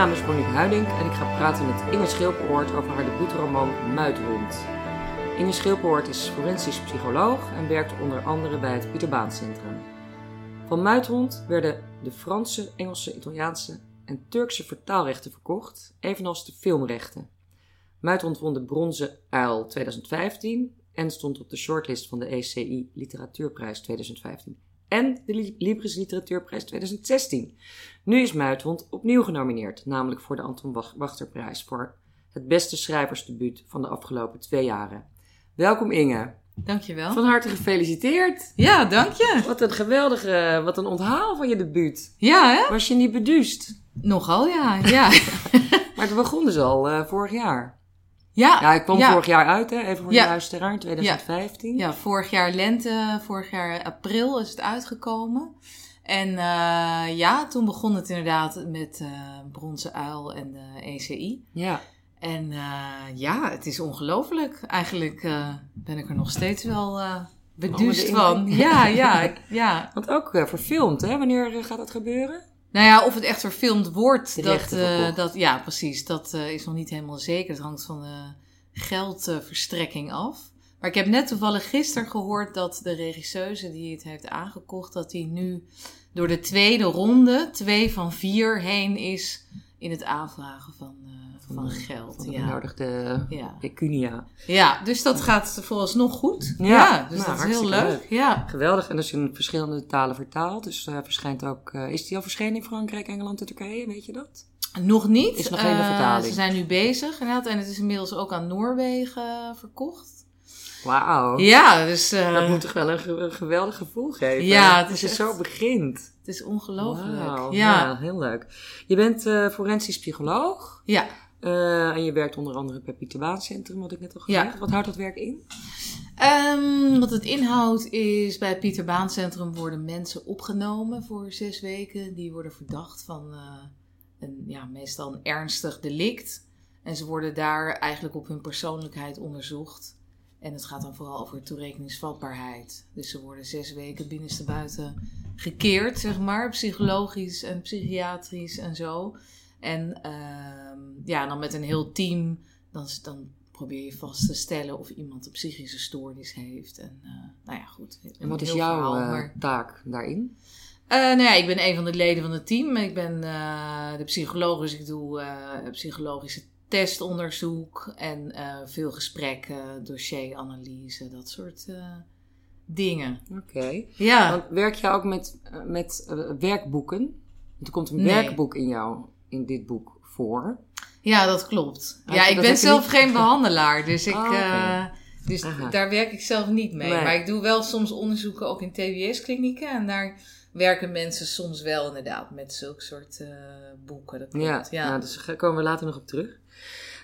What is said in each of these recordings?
naam is Monique Huiding en ik ga praten met Inge Schilperoort over haar debuutroman Muidhond. Inge Schilperoort is forensisch psycholoog en werkt onder andere bij het Pieter Centrum. Van Muidhond werden de Franse, Engelse, Italiaanse en Turkse vertaalrechten verkocht, evenals de filmrechten. Muidhond won de Bronzen Uil 2015 en stond op de shortlist van de ECI Literatuurprijs 2015 en de Libris Literatuurprijs 2016. Nu is Muidhond opnieuw genomineerd, namelijk voor de Anton Wachterprijs voor het beste schrijversdebuut van de afgelopen twee jaren. Welkom Inge. Dankjewel. Van harte gefeliciteerd. Ja, dank je. Wat een geweldige, wat een onthaal van je debuut. Ja, hè? Was je niet beduust? Nogal, ja. ja. maar het begon dus al uh, vorig jaar. Ja. Ja, ik kwam vorig jaar uit, hè? even voor ja. de luisteraar, in 2015. Ja. ja, vorig jaar lente, vorig jaar april is het uitgekomen. En uh, ja, toen begon het inderdaad met uh, Bronzen Uil en de ECI. Ja. En uh, ja, het is ongelooflijk. Eigenlijk ben ik er nog steeds wel beduust van. Ja, ja, ja. Want ook verfilmd, hè? Wanneer gaat dat gebeuren? Nou ja, of het echt verfilmd wordt, dat, uh, dat, ja, precies. Dat uh, is nog niet helemaal zeker. Het hangt van de geldverstrekking af. Maar ik heb net toevallig gisteren gehoord dat de regisseuse die het heeft aangekocht, dat hij nu door de tweede ronde, twee van vier, heen is in het aanvragen van, van, van geld. Van de ja. benodigde ja. pecunia. Ja, dus dat gaat vooralsnog goed. Ja, ja dus nou, dat is heel leuk. leuk. Ja. Geweldig. En dat is in verschillende talen vertaald. Dus uh, verschijnt ook. Uh, is die al verschenen in Frankrijk, Engeland en Turkije? Weet je dat? Nog niet. Is nog geen uh, vertaling. Ze zijn nu bezig inderdaad. En het is inmiddels ook aan Noorwegen verkocht. Wauw. Ja, dus... dat moet toch wel een, ge een geweldig gevoel geven. Ja, het Als is je echt... zo begint. Het is ongelooflijk. Wow. Ja. ja. heel leuk. Je bent forensisch psycholoog. Ja. Uh, en je werkt onder andere bij Pieter Baan Centrum, wat ik net al gezegd ja. Wat houdt dat werk in? Um, wat het inhoudt is, bij het Pieter Baan Centrum worden mensen opgenomen voor zes weken. Die worden verdacht van uh, een, ja, meestal een ernstig delict. En ze worden daar eigenlijk op hun persoonlijkheid onderzocht. En het gaat dan vooral over toerekeningsvatbaarheid. Dus ze worden zes weken binnenstebuiten gekeerd, zeg maar. Psychologisch en psychiatrisch en zo. En uh, ja, dan met een heel team, dan, dan probeer je vast te stellen of iemand een psychische stoornis heeft. En uh, nou ja, goed. En wat is jouw verhaal, maar... taak daarin? Uh, nou ja, ik ben een van de leden van het team. Ik ben uh, de psycholoog, dus ik doe psychologische testonderzoek en veel gesprekken, dossieranalyse, dat soort dingen. Oké. Okay. Ja. Want werk je ook met, met werkboeken? Want er komt een Nee. werkboek in jou, in dit boek, voor. Ja, dat klopt. Ja, ik ben zelf niet- geen behandelaar, dus ik. Oké. eh, dus Aha. daar werk ik zelf niet mee. Nee. Maar ik doe wel soms onderzoeken ook in TBS-klinieken. En daar werken mensen soms wel inderdaad met zulke soort eh, boeken. Dat klopt. Ja, Ja, Nou, dus daar komen we later nog op terug.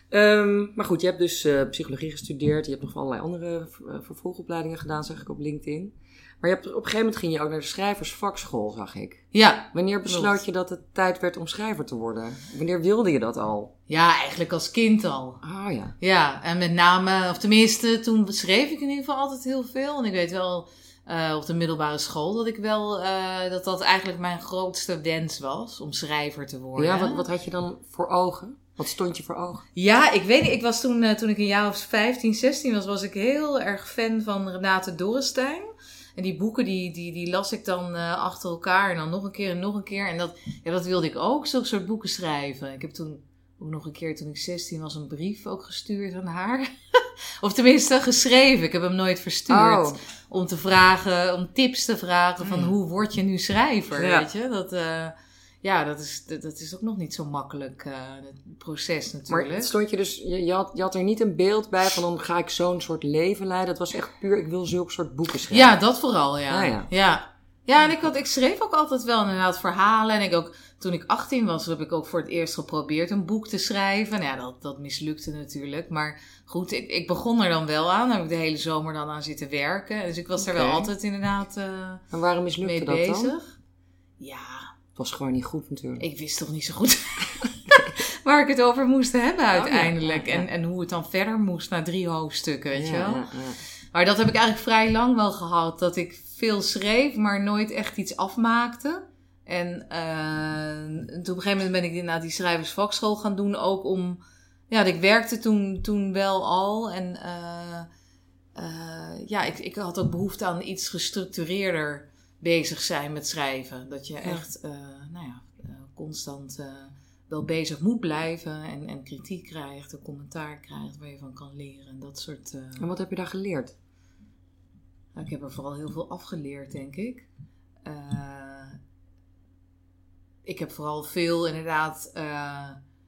Ehm, maar goed, je hebt dus eh, psychologie gestudeerd. Je hebt nog allerlei andere vervolgopleidingen gedaan, zag ik op LinkedIn. Maar je hebt, op een gegeven moment ging je ook naar de schrijversvakschool, zag ik. ja. Wanneer besloot je dat het tijd werd om schrijver te worden? Wanneer wilde je dat al? ja, eigenlijk als kind al. Ah ja. Ja, en met name, of tenminste, toen schreef ik in ieder geval altijd heel veel. En ik weet wel eh, op de middelbare school dat ik wel, eh, dat dat eigenlijk mijn grootste wens was, om schrijver te worden. Ja, wat, wat had je dan voor ogen? Wat stond je voor ogen? Ja, ik weet niet. Ik was toen, eh, toen ik een jaar of 15, 16 was, was ik heel erg fan van Renate Dorrestein. En die boeken, die, die, die las ik dan eh, achter elkaar en dan nog een keer en nog een keer. En dat, ja, dat wilde ik ook, zulke soort boeken schrijven. Ik heb toen ook nog een keer, toen ik 16 was, een brief ook gestuurd aan haar. of tenminste, geschreven. Ik heb hem nooit verstuurd. Oh. Om te vragen, om tips te vragen van Hmm. hoe word je nu schrijver, Ja. weet je. Dat, eh, ja, dat is, dat, dat is ook nog niet zo makkelijk, eh, het proces natuurlijk. Maar stond je dus, je, je, had, je had er niet een beeld bij van dan ga ik zo'n soort leven leiden. Het was echt puur, ik wil zulke soort boeken schrijven. Ja, dat vooral, ja. Ah, ja. ja. Ja, en ik, had, ik schreef ook altijd wel inderdaad verhalen. En ik ook, toen ik 18 was, heb ik ook voor het eerst geprobeerd een boek te schrijven. Nou ja, dat, dat mislukte natuurlijk. Maar goed, ik, ik begon er dan wel aan. Daar heb ik de hele zomer dan aan zitten werken. Dus ik was er wel altijd inderdaad eh, En waarom mislukte mee dat bezig. dan? Ja, Het was gewoon niet goed natuurlijk. ik wist toch niet zo goed waar ik het over moest hebben uiteindelijk. Oh, ja, ja. En, en hoe het dan verder moest na drie hoofdstukken, weet je wel. Maar dat heb ik eigenlijk vrij lang wel gehad. Dat ik veel schreef, maar nooit echt iets afmaakte. En uh, toen op een gegeven moment ben ik naar die schrijversvakschool gaan doen. Ook om, ja, ik werkte toen, toen wel al. En uh, uh, ja, ik, ik had ook behoefte aan iets gestructureerder bezig zijn met schrijven. Dat je echt, nou ja, constant wel bezig moet blijven. En, en kritiek krijgt, een commentaar krijgt waar je van kan leren. En dat soort... En wat heb je daar geleerd? Nou, ik heb er vooral heel veel afgeleerd, denk ik. Ik heb vooral veel inderdaad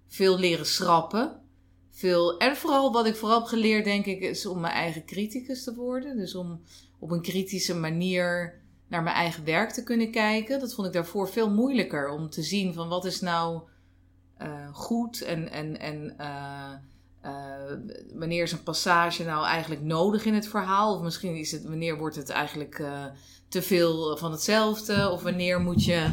veel leren schrappen. Veel, en vooral wat ik vooral heb geleerd, denk ik, is om mijn eigen criticus te worden. Dus om op een kritische manier naar mijn eigen werk te kunnen kijken. Dat vond ik daarvoor veel moeilijker. Om te zien van wat is nou uh, goed en, en, en uh, wanneer is een passage nou eigenlijk nodig in het verhaal? Of misschien is het, wanneer wordt het eigenlijk te veel van hetzelfde? Of wanneer moet, je,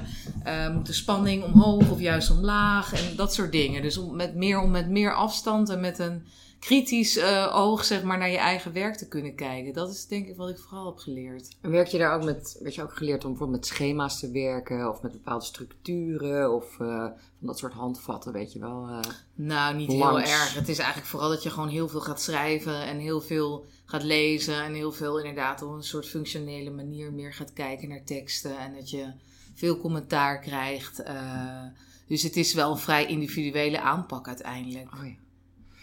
moet de spanning omhoog of juist omlaag? En dat soort dingen. Dus om met meer, om met meer afstand en met een kritisch oog zeg maar, naar je eigen werk te kunnen kijken. Dat is denk ik wat ik vooral heb geleerd. En werk je daar ook met, werd je ook geleerd om bijvoorbeeld met schema's te werken? Of met bepaalde structuren? Of van dat soort handvatten, weet je wel. Uh, nou, niet heel erg. Het is eigenlijk vooral dat je gewoon heel veel gaat schrijven en heel veel gaat lezen. En heel veel inderdaad op een soort functionele manier meer gaat kijken naar teksten. En dat je veel commentaar krijgt. Dus het is wel een vrij individuele aanpak uiteindelijk. Oh ja.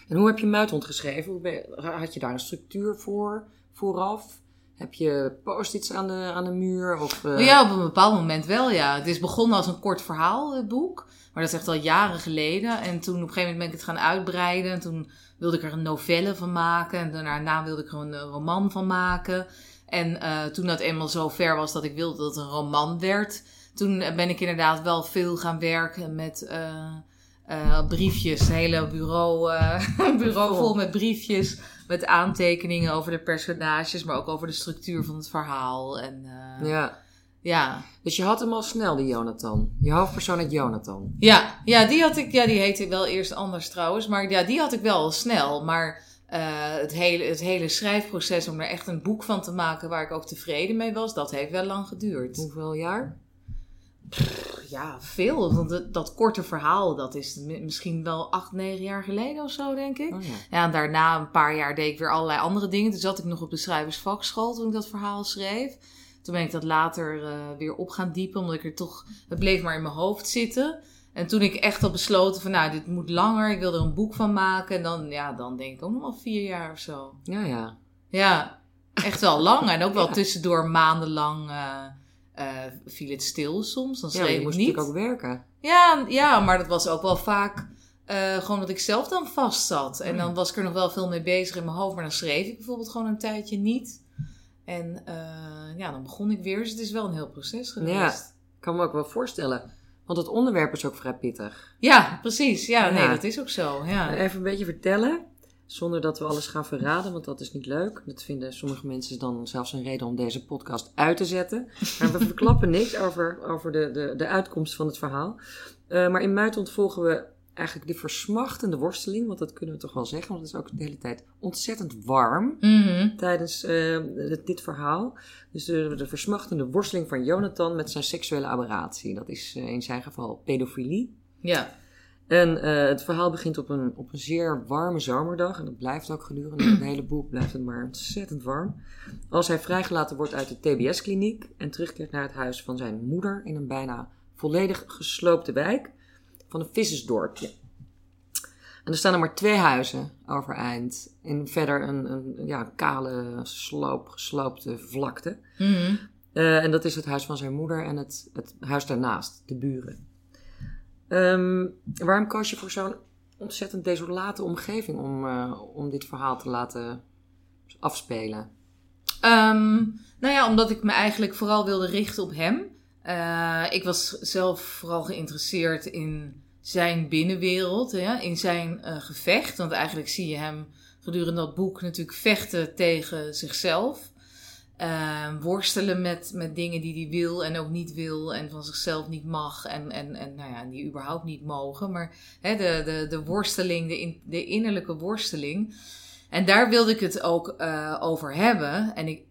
En hoe heb je Muithond geschreven? Had je daar een structuur voor vooraf? Heb je post-its aan de, aan de muur? Of, uh... Ja, op een bepaald moment wel, ja. Het is begonnen als een kort verhaal, het boek. Maar dat is echt al jaren geleden. En toen op een gegeven moment ben ik het gaan uitbreiden. En toen wilde ik er een novelle van maken. En daarna wilde ik er een roman van maken. En toen dat eenmaal zo ver was dat ik wilde dat het een roman werd... toen ben ik inderdaad wel veel gaan werken met... uh, briefjes, een hele bureau, uh, bureau vol met briefjes. Met aantekeningen over de personages, maar ook over de structuur van het verhaal. En, uh, ja. ja. Dus je had hem al snel, die Jonathan. Je hoofdpersoon heet Jonathan. Ja, ja, die had ik, ja, die heette wel eerst anders trouwens. Maar ja, die had ik wel al snel. Maar het, hele, het hele schrijfproces om er echt een boek van te maken waar ik ook tevreden mee was, dat heeft wel lang geduurd. Hoeveel jaar? Ja, veel. Want dat, dat, korte verhaal, dat is misschien wel acht, negen jaar geleden of zo, denk ik. Oh ja. ja. en daarna een paar jaar deed ik weer allerlei andere dingen. Toen zat ik nog op de schrijversvakschool toen ik dat verhaal schreef. Toen ben ik dat later uh, weer op gaan diepen, omdat ik er toch... Het bleef maar in mijn hoofd zitten. En toen ik echt had besloten van, nou, dit moet langer. Ik wil er een boek van maken. En dan, ja, dan denk ik ook nog wel vier jaar of zo. Ja, ja. Ja, echt wel lang. En ook wel tussendoor maandenlang... Uh, uh, viel het stil soms. Dan schreef ja, je moest niet. natuurlijk ook werken. Ja, ja, maar dat was ook wel vaak uh, gewoon dat ik zelf dan vast zat. En dan was ik er nog wel veel mee bezig in mijn hoofd. Maar dan schreef ik bijvoorbeeld gewoon een tijdje niet. En uh, ja, dan begon ik weer. Dus het is wel een heel proces geweest. Ja, ik kan me ook wel voorstellen. Want het onderwerp is ook vrij pittig. Ja, precies. Ja, ja. nee, dat is ook zo. Ja. Even een beetje vertellen. Zonder dat we alles gaan verraden, want dat is niet leuk. Dat vinden sommige mensen dan zelfs een reden om deze podcast uit te zetten. Maar we verklappen niks over, over de, de, de uitkomst van het verhaal. Uh, maar in Muitond volgen we eigenlijk de versmachtende worsteling, want dat kunnen we toch wel zeggen, want het is ook de hele tijd ontzettend warm mm -hmm. tijdens uh, dit verhaal. Dus de, de, versmachtende worsteling van Jonathan met zijn seksuele aberratie. Dat is uh, in zijn geval pedofilie. Ja. En uh, het verhaal begint op een, op een zeer warme zomerdag. En dat blijft ook gedurende het hele boek, blijft het maar ontzettend warm. Als hij vrijgelaten wordt uit de TBS-kliniek en terugkeert naar het huis van zijn moeder in een bijna volledig gesloopte wijk van een vissersdorpje. En er staan er maar twee huizen overeind. En verder een, een ja, kale, sloop, gesloopte vlakte. Mm -hmm. uh, en dat is het huis van zijn moeder en het, het huis daarnaast, de buren. Um, waarom koos je voor zo'n ontzettend desolate omgeving om, uh, om dit verhaal te laten afspelen? Um, nou ja, omdat ik me eigenlijk vooral wilde richten op hem. Uh, ik was zelf vooral geïnteresseerd in zijn binnenwereld, ja, in zijn uh, gevecht. Want eigenlijk zie je hem gedurende dat boek natuurlijk vechten tegen zichzelf. Uh, worstelen met, met dingen die hij wil en ook niet wil en van zichzelf niet mag en, en, en nou ja, die überhaupt niet mogen. Maar hè, de, de, de worsteling, de, in, de innerlijke worsteling. En daar wilde ik het ook uh, over hebben. En ik,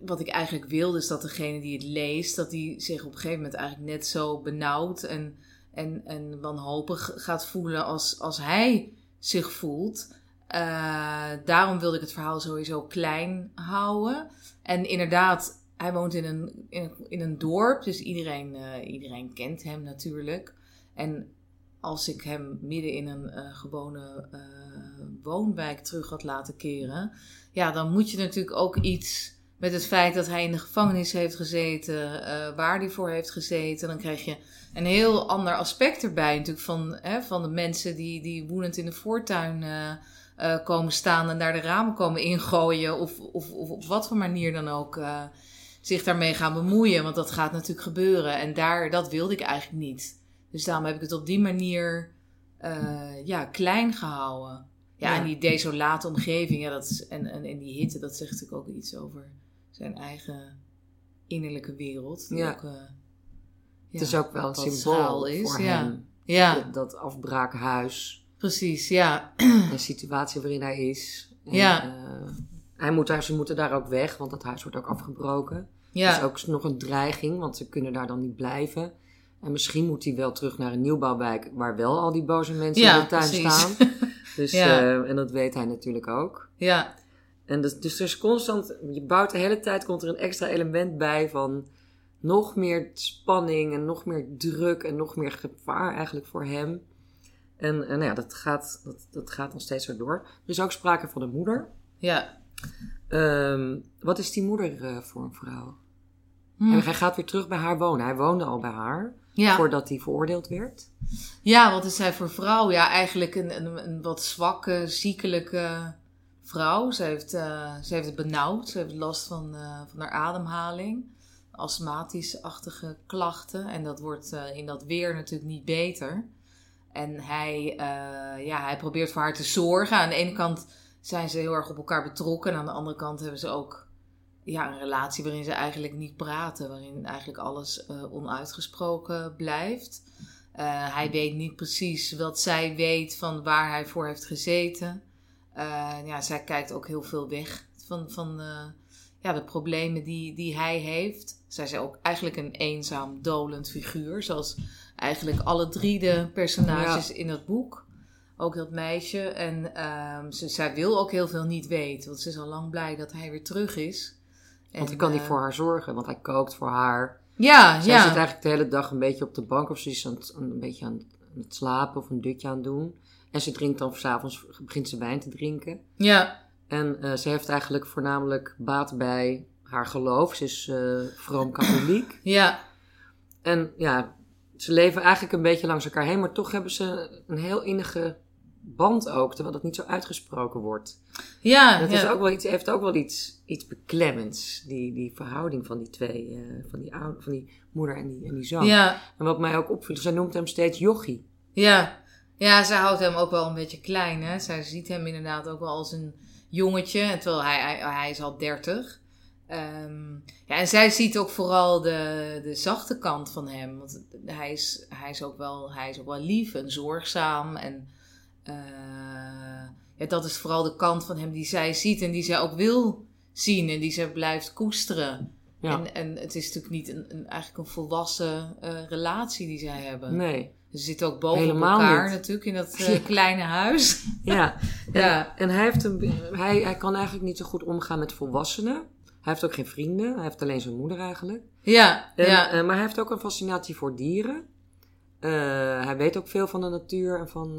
wat ik eigenlijk wilde is dat degene die het leest, dat die zich op een gegeven moment eigenlijk net zo benauwd en, en, en wanhopig gaat voelen als, als hij zich voelt. Uh, daarom wilde ik het verhaal sowieso klein houden. En inderdaad, hij woont in een, in, in een dorp, dus iedereen, uh, iedereen kent hem natuurlijk. En als ik hem midden in een uh, gewone woonwijk terug had laten keren, ja, dan moet je natuurlijk ook iets met het feit dat hij in de gevangenis heeft gezeten, waar hij voor heeft gezeten. Dan krijg je een heel ander aspect erbij natuurlijk van, hè, van de mensen die, die woedend in de voortuin uh, uh, komen staan en daar de ramen komen ingooien. Of, of, of op wat voor manier dan ook zich daarmee gaan bemoeien. Want dat gaat natuurlijk gebeuren. En daar, dat wilde ik eigenlijk niet. Dus daarom heb ik het op die manier ja, klein gehouden. Ja, ja, en die desolate omgeving ja, dat is, en, en, en die hitte, dat zegt natuurlijk ook iets over zijn eigen innerlijke wereld. Die ja. Ook, uh, het is ook wel een symbool is. voor ja. hem. Ja. Dat, dat afbraakhuis. Precies, ja. De situatie waarin hij is. En, ja. Uh, hij moet daar, ze moeten daar ook weg, want dat huis wordt ook afgebroken. Ja. Dat is ook nog een dreiging, want ze kunnen daar dan niet blijven. En misschien moet hij wel terug naar een nieuwbouwwijk waar wel al die boze mensen ja, in de tuin precies. staan. Dus, Ja. uh, en dat weet hij natuurlijk ook. Ja, En dus, dus er is constant, je bouwt de hele tijd, komt er een extra element bij van nog meer spanning en nog meer druk en nog meer gevaar eigenlijk voor hem. En, en nou ja, dat gaat, dat, dat gaat nog steeds zo door. Er is ook sprake van een moeder. ja. Ehm, wat is die moeder eh, voor een vrouw? Hm. En hij gaat weer terug bij haar wonen. Hij woonde al bij haar Ja. voordat hij veroordeeld werd. ja, wat is zij voor vrouw? Ja, eigenlijk een, een, een wat zwakke, ziekelijke vrouw. Ze heeft, eh, ze heeft het benauwd. Ze heeft last van, eh, van haar ademhaling. Astmatisch-achtige klachten. En dat wordt in dat weer natuurlijk niet beter. En hij, eh, ja, hij probeert voor haar te zorgen. Aan de ene kant zijn ze heel erg op elkaar betrokken. En aan de andere kant hebben ze ook ja, een relatie waarin ze eigenlijk niet praten. Waarin eigenlijk alles eh, onuitgesproken blijft. Eh, hij weet niet precies wat zij weet van waar hij voor heeft gezeten. Ja, zij kijkt ook heel veel weg van, van ja, de problemen die, die hij heeft. Zij is ook eigenlijk een eenzaam, dolend figuur. Zoals eigenlijk alle drie de personages in het boek. Ook dat meisje. En ehm, ze, zij wil ook heel veel niet weten. Want ze is al lang blij dat hij weer terug is. Want hij En, kan niet eh, voor haar zorgen, want hij kookt voor haar. Ja, Zij ja. zit eigenlijk de hele dag een beetje op de bank of ze is aan het, een beetje aan het, aan het slapen of een dutje aan het doen. En ze drinkt dan s'avonds, begint ze wijn te drinken. Ja, En eh, ze heeft eigenlijk voornamelijk baat bij haar geloof. Ze is eh vroom katholiek. ja, en ja, ze leven eigenlijk een beetje langs elkaar heen, maar toch hebben ze een heel innige band ook, terwijl dat niet zo uitgesproken wordt. ja. Het ja. is ook wel iets, heeft ook wel iets, iets beklemmends, die, die verhouding van die twee, eh, van, die oude, van die moeder en die, en die zoon. ja. En wat mij ook opviel, zij noemt hem steeds jochie. Ja. ja, zij houdt hem ook wel een beetje klein. Hè? Zij ziet hem inderdaad ook wel als een jongetje, terwijl hij, hij, hij is al dertig. Ehm, ja, en zij ziet ook vooral de, de zachte kant van hem. Want hij is, hij, is ook wel, hij is ook wel lief en zorgzaam. En eh, ja, dat is vooral de kant van hem die zij ziet en die zij ook wil zien en die zij blijft koesteren. Ja. En, en het is natuurlijk niet een, een, eigenlijk een volwassen eh, relatie die zij hebben. Nee. Ze zitten ook boven Helemaal elkaar niet. natuurlijk in dat eh, kleine huis. Ja. En, Ja. en hij, heeft een, hij, hij kan eigenlijk niet zo goed omgaan met volwassenen. Hij heeft ook geen vrienden. Hij heeft alleen zijn moeder eigenlijk. Ja, En, ja, eh, maar hij heeft ook een fascinatie voor dieren. Eh, hij weet ook veel van de natuur. En van,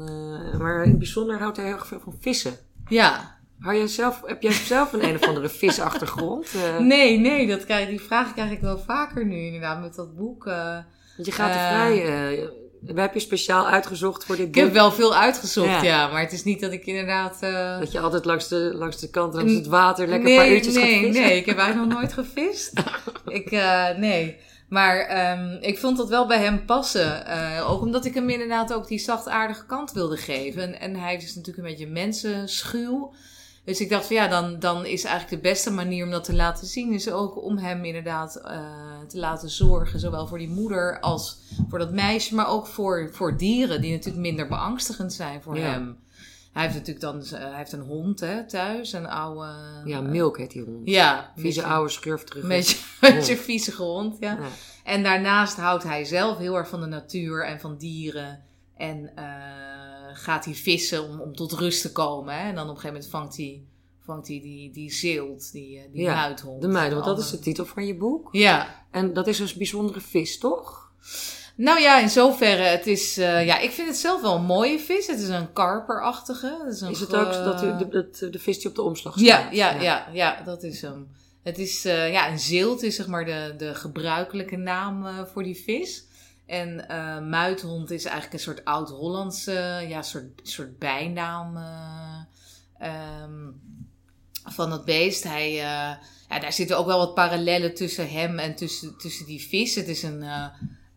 maar in het bijzonder houdt hij heel erg veel van vissen. ja. Hou jij zelf, heb jij zelf een een of andere visachtergrond? Nee, nee, dat krijg, die vraag krijg ik wel vaker nu inderdaad met dat boek. Want je gaat er vrij... we hebben je speciaal uitgezocht voor dit ik heb wel veel uitgezocht, Ja. ja. Maar het is niet dat ik inderdaad... eh, Dat je altijd langs de, langs de kant, langs het water, lekker een nee, paar uurtjes nee, gaat vissen. Nee, ik heb eigenlijk nog nooit gevist. ik, eh, nee. Maar ehm, ik vond dat wel bij hem passen. Eh, ook omdat ik hem inderdaad ook die zachtaardige kant wilde geven. En, en hij is natuurlijk een beetje mensenschuw. Dus ik dacht van ja, dan, dan is eigenlijk de beste manier om dat te laten zien... is ook om hem inderdaad eh, te laten zorgen. Zowel voor die moeder als voor dat meisje. Maar ook voor, voor dieren die natuurlijk minder beangstigend zijn voor Ja. hem. Hij heeft natuurlijk dan z- hij heeft een hond hè, thuis, een oude... Ja, Milk heet die hond. Ja, Vieze oude schurf terug. Een beetje, hond. beetje viezige hond, ja. Ja. En daarnaast houdt hij zelf heel erg van de natuur en van dieren. En eh, gaat hij vissen om, om tot rust te komen. Hè? En dan op een gegeven moment vangt hij, vangt hij die, die zeelt, die, eh, die Ja, muithond. De muiden, want dat is de titel van je boek. Ja, En dat is dus een bijzondere vis, toch? nou ja, in zoverre, het is, eh, ja, ik vind het zelf wel een mooie vis. Het is een karperachtige. Het is, een Is het ook dat u, de, de, de vis die op de omslag staat? Ja, ja, ja, ja, dat is hem. Het is, eh, ja, een zeelt is zeg maar de, de gebruikelijke naam voor die vis. En eh muithond is eigenlijk een soort oud-Hollandse, ja, soort, soort bijnaam eh, ehm, van het beest. Hij, eh, ja, daar zitten ook wel wat parallellen tussen hem en tussen, tussen die vis. Het is een, eh,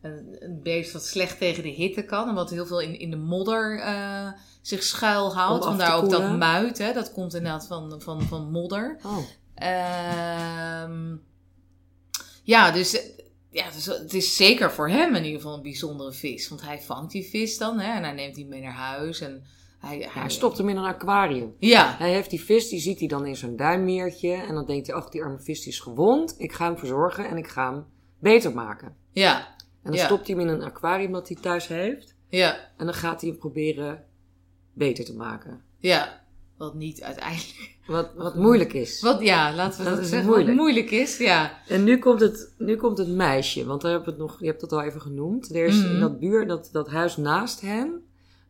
een, een beest wat slecht tegen de hitte kan en wat heel veel in, in de modder eh, zich schuilhoudt. Vandaar ook dat muid, hè, dat komt inderdaad van, van, van modder. Oh, Ehm, ja, dus, ja, dus het is zeker voor hem in ieder geval een bijzondere vis. Want hij vangt die vis dan hè, en hij neemt die mee naar huis. En hij, hij, hij stopt hem in een aquarium. Ja, Hij heeft die vis, die ziet hij dan in zo'n duimmeertje. En dan denkt hij, ach, die arme vis die is gewond. Ik ga hem verzorgen en ik ga hem beter maken. ja, En dan Ja. stopt hij hem in een aquarium dat hij thuis heeft. ja, En dan gaat hij hem proberen beter te maken. ja. Wat niet uiteindelijk. Wat, wat moeilijk is. Wat, ja, laten we Dat dat, zeggen. moeilijk. Wat moeilijk is, ja. En nu komt, het, nu komt het meisje, want daar we het nog, je hebt het al even genoemd. Er is Mhm. in dat buur, dat, dat huis naast hen,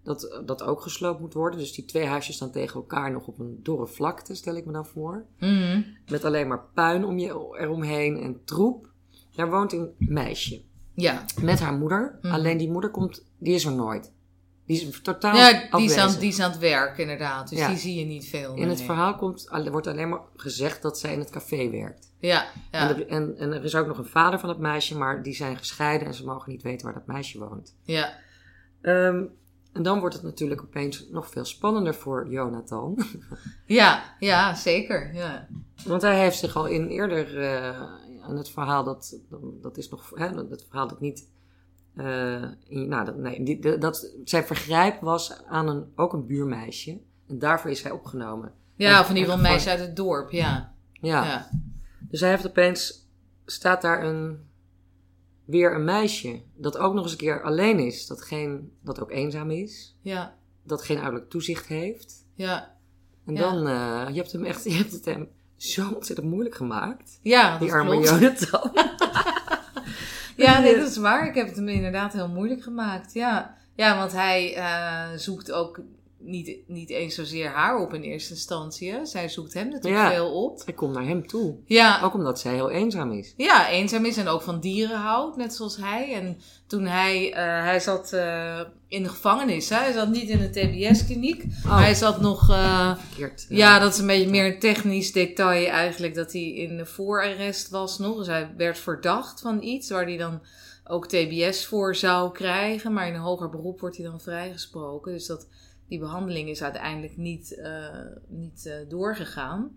dat, dat ook gesloopt moet worden. Dus die twee huisjes staan tegen elkaar nog op een dorre vlakte, stel ik me dan voor. Mhm. Met alleen maar puin om je, eromheen en troep. Daar woont een meisje Ja, met haar moeder. Mhm. Alleen die moeder komt, die is er nooit. Die is totaal ja die, is aan, die is aan het werk inderdaad. Dus Ja. die zie je niet veel. In het nee. verhaal komt, wordt alleen maar gezegd dat zij in het café werkt. Ja, ja, En, er- en, en er is ook nog een vader van het meisje, maar die zijn gescheiden en ze mogen niet weten waar dat meisje woont. ja. Ehm, en dan wordt het natuurlijk opeens nog veel spannender voor Jonathan. Ja, ja, zeker. Ja. Want hij heeft zich al in eerder aan het verhaal dat, dat is nog, hè, het verhaal dat niet, eh, in- nou, dat, nee, die, de- dat zijn vergrijp was aan een, ook een buurmeisje. En daarvoor is hij opgenomen. Ja, En- of in ieder geval en een meisje uit het dorp, ja. Ja. Ja, Dus hij heeft opeens, staat daar een, weer een meisje dat ook nog eens een keer alleen is. Dat, geen, dat ook eenzaam is. ja, Dat geen ouderlijk toezicht heeft. ja. En Ja. dan, eh, je hebt hem echt, je hebt het hem zo ontzettend moeilijk gemaakt. Ja, Die arme klopt. Jonathan. Ja, nee, dat is waar. Ik heb het hem inderdaad heel moeilijk gemaakt. Ja, ja want hij eh, zoekt ook niet, niet eens zozeer haar op in eerste instantie. Hè. Zij zoekt hem natuurlijk Ja. veel op. Hij komt naar hem toe. Ja, Ook omdat zij heel eenzaam is. ja, eenzaam is en ook van dieren houdt, net zoals hij. En toen hij, eh, hij zat eh, in de gevangenis, hè. hij zat niet in de TBS-kliniek. Oh, Hij zat nog... eh, verkeerd. Ja, dat is een beetje meer een technisch detail eigenlijk. Dat hij in de voorarrest was nog. Dus hij werd verdacht van iets waar hij dan ook TBS voor zou krijgen. Maar in een hoger beroep wordt hij dan vrijgesproken. Dus dat, die behandeling is uiteindelijk niet, eh, niet eh, doorgegaan.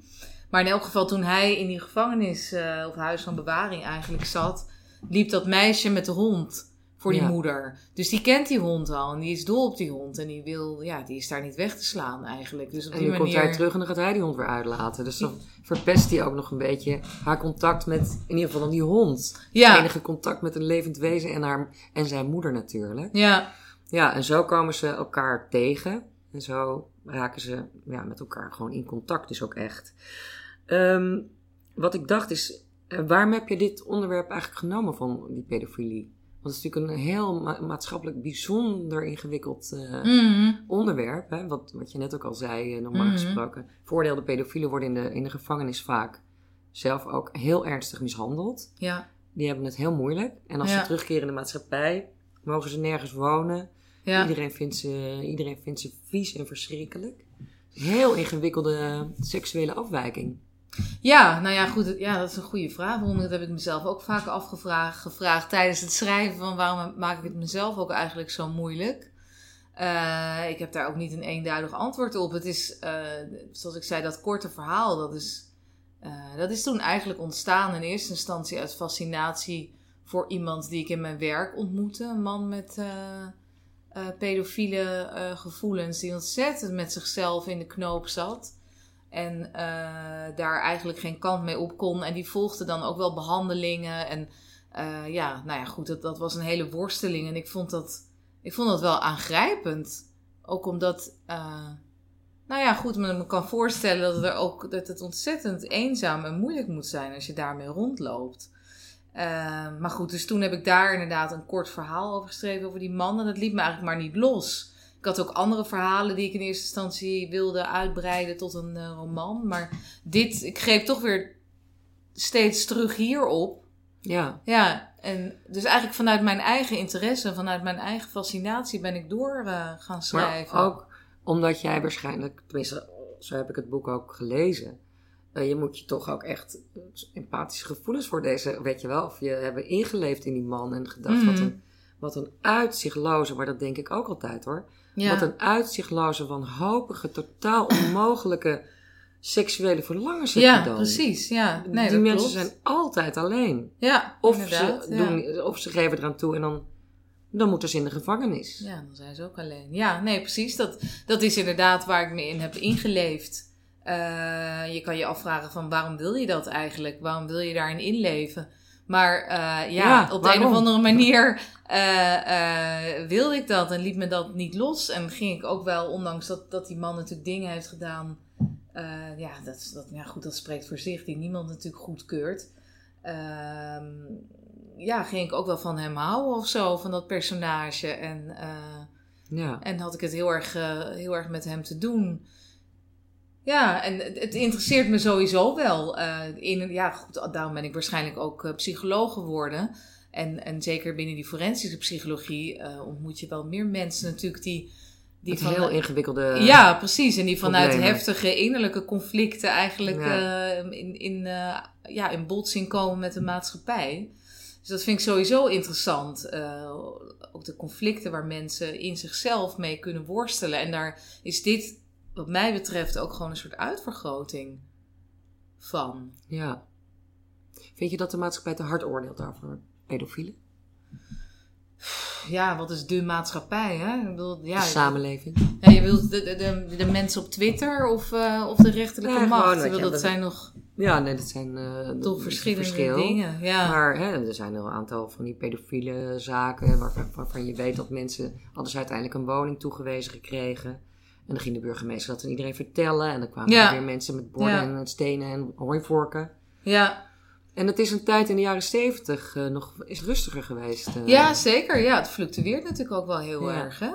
Maar in elk geval toen hij in die gevangenis eh, of huis van bewaring eigenlijk zat... liep dat meisje met de hond voor die Ja. moeder. Dus die kent die hond al en die is dol op die hond. En die, wil, ja, die is daar niet weg te slaan eigenlijk. Dus op En die komt hij terug en dan gaat hij die hond weer uitlaten. Dus dan verpest hij ook nog een beetje haar contact met, in ieder geval dan die hond. Ja, Enige contact met een levend wezen en, haar, en zijn moeder natuurlijk. ja, Ja, en zo komen ze elkaar tegen. En zo raken ze ja, met elkaar gewoon in contact, is ook echt. Ehm, wat ik dacht is, eh, waarom heb je dit onderwerp eigenlijk genomen van die pedofilie? Want het is natuurlijk een heel ma- maatschappelijk bijzonder ingewikkeld eh, Mhm. onderwerp. Hè? Wat, wat je net ook al zei, eh, normaal Mhm. gesproken. Veroordeelde pedofielen worden in de, in de gevangenis vaak zelf ook heel ernstig mishandeld. ja, Die hebben het heel moeilijk. En als Ja. ze terugkeren in de maatschappij, mogen ze nergens wonen. Ja. Iedereen, vindt ze, iedereen vindt ze vies en verschrikkelijk. Heel ingewikkelde seksuele afwijking. Ja, nou ja, goed. Ja, dat is een goede vraag. Waarom dat heb ik mezelf ook vaak afgevraagd gevraagd tijdens het schrijven. Van waarom maak ik het mezelf ook eigenlijk zo moeilijk? Eh, ik heb daar ook niet een eenduidig antwoord op. Het is, eh, zoals ik zei, dat korte verhaal. Dat is, eh, dat is toen eigenlijk ontstaan in eerste instantie uit fascinatie voor iemand die ik in mijn werk ontmoette. Een man met, eh, pedofiele eh, gevoelens, die ontzettend met zichzelf in de knoop zat. En eh, daar eigenlijk geen kant mee op kon. En die volgde dan ook wel behandelingen. En ja, nou ja, goed, dat, dat was een hele worsteling. En ik vond dat, ik vond dat wel aangrijpend. Ook omdat, nou ja, goed, me, me kan voorstellen dat het, er ook, dat het ontzettend eenzaam en moeilijk moet zijn als je daarmee rondloopt. Eh, maar goed, dus toen heb ik daar inderdaad een kort verhaal over geschreven over die man. En dat liet me eigenlijk maar niet los. Ik had ook andere verhalen die ik in eerste instantie wilde uitbreiden tot een eh, roman. Maar dit, ik greep toch weer steeds terug hierop. Ja, Ja, en dus eigenlijk vanuit mijn eigen interesse, vanuit mijn eigen fascinatie ben ik door eh, gaan schrijven. maar ook omdat jij waarschijnlijk, tenminste, zo heb ik het boek ook gelezen. Eh, je moet je toch ook echt empathische gevoelens voor deze, weet je wel, of je hebben ingeleefd in die man en gedacht wat Mhm. een, wat een uitzichtloze, maar dat denk ik ook altijd hoor. ja. Wat een uitzichtloze, wanhopige, totaal onmogelijke seksuele verlangens heb ja, dan. precies. Ja, nee, die mensen klopt. zijn altijd alleen. Ja, Of ze, ja. doen, of ze geven eraan toe en dan, dan moeten ze in de gevangenis. Ja, dan zijn ze ook alleen. Ja, nee, precies. Dat, dat is inderdaad waar ik me in heb ingeleefd. Eh, je kan je afvragen van waarom wil je dat eigenlijk? Waarom wil je daarin inleven? Maar eh, ja, Ja, op de een of andere manier eh, wilde ik dat en liet me dat niet los. En ging ik ook wel, ondanks dat, dat die man natuurlijk dingen heeft gedaan. ja, dat, dat, ja, goed, dat spreekt voor zich, die niemand natuurlijk goedkeurt. Ehm ja, ging ik ook wel van hem houden of zo, van dat personage. En, Ja. en had ik het heel erg, heel erg met hem te doen. Ja, en het, interesseert me sowieso wel. eh, in, ja, goed, daarom ben ik waarschijnlijk ook eh, psycholoog geworden. En, en zeker binnen die forensische psychologie eh, ontmoet je wel meer mensen natuurlijk die... die van- heel ingewikkelde... ja, precies. En die vanuit problemen. heftige innerlijke conflicten eigenlijk Ja. in, in, ja, in botsing komen met de maatschappij. Dus dat vind ik sowieso interessant. Ook de conflicten waar mensen in zichzelf mee kunnen worstelen. En daar is dit, wat mij betreft, ook gewoon een soort uitvergroting van. Ja. Vind je dat de maatschappij te hard oordeelt over pedofielen? Ja, wat is de maatschappij? Hè? Ik bedoel, ja, de samenleving? ja, je wilt de, de, de, mensen op Twitter of, eh, of de rechterlijke Ja, macht? bedoel, dat dat- zijn nog Ja, nee, dat zijn dat toch verschillende verschil. dingen. Ja. Maar hè, er zijn een aantal van die pedofiele zaken waarvan, waarvan je weet dat mensen hadden ze uiteindelijk een woning toegewezen gekregen. En dan ging de burgemeester dat aan iedereen vertellen. En dan kwamen Ja. er weer mensen met borden en stenen en hooivorken. ja. En het is een tijd in de jaren zeventig eh, nog is rustiger geweest. eh. ja, zeker. Ja, het fluctueert natuurlijk ook wel heel Ja. erg. Hè?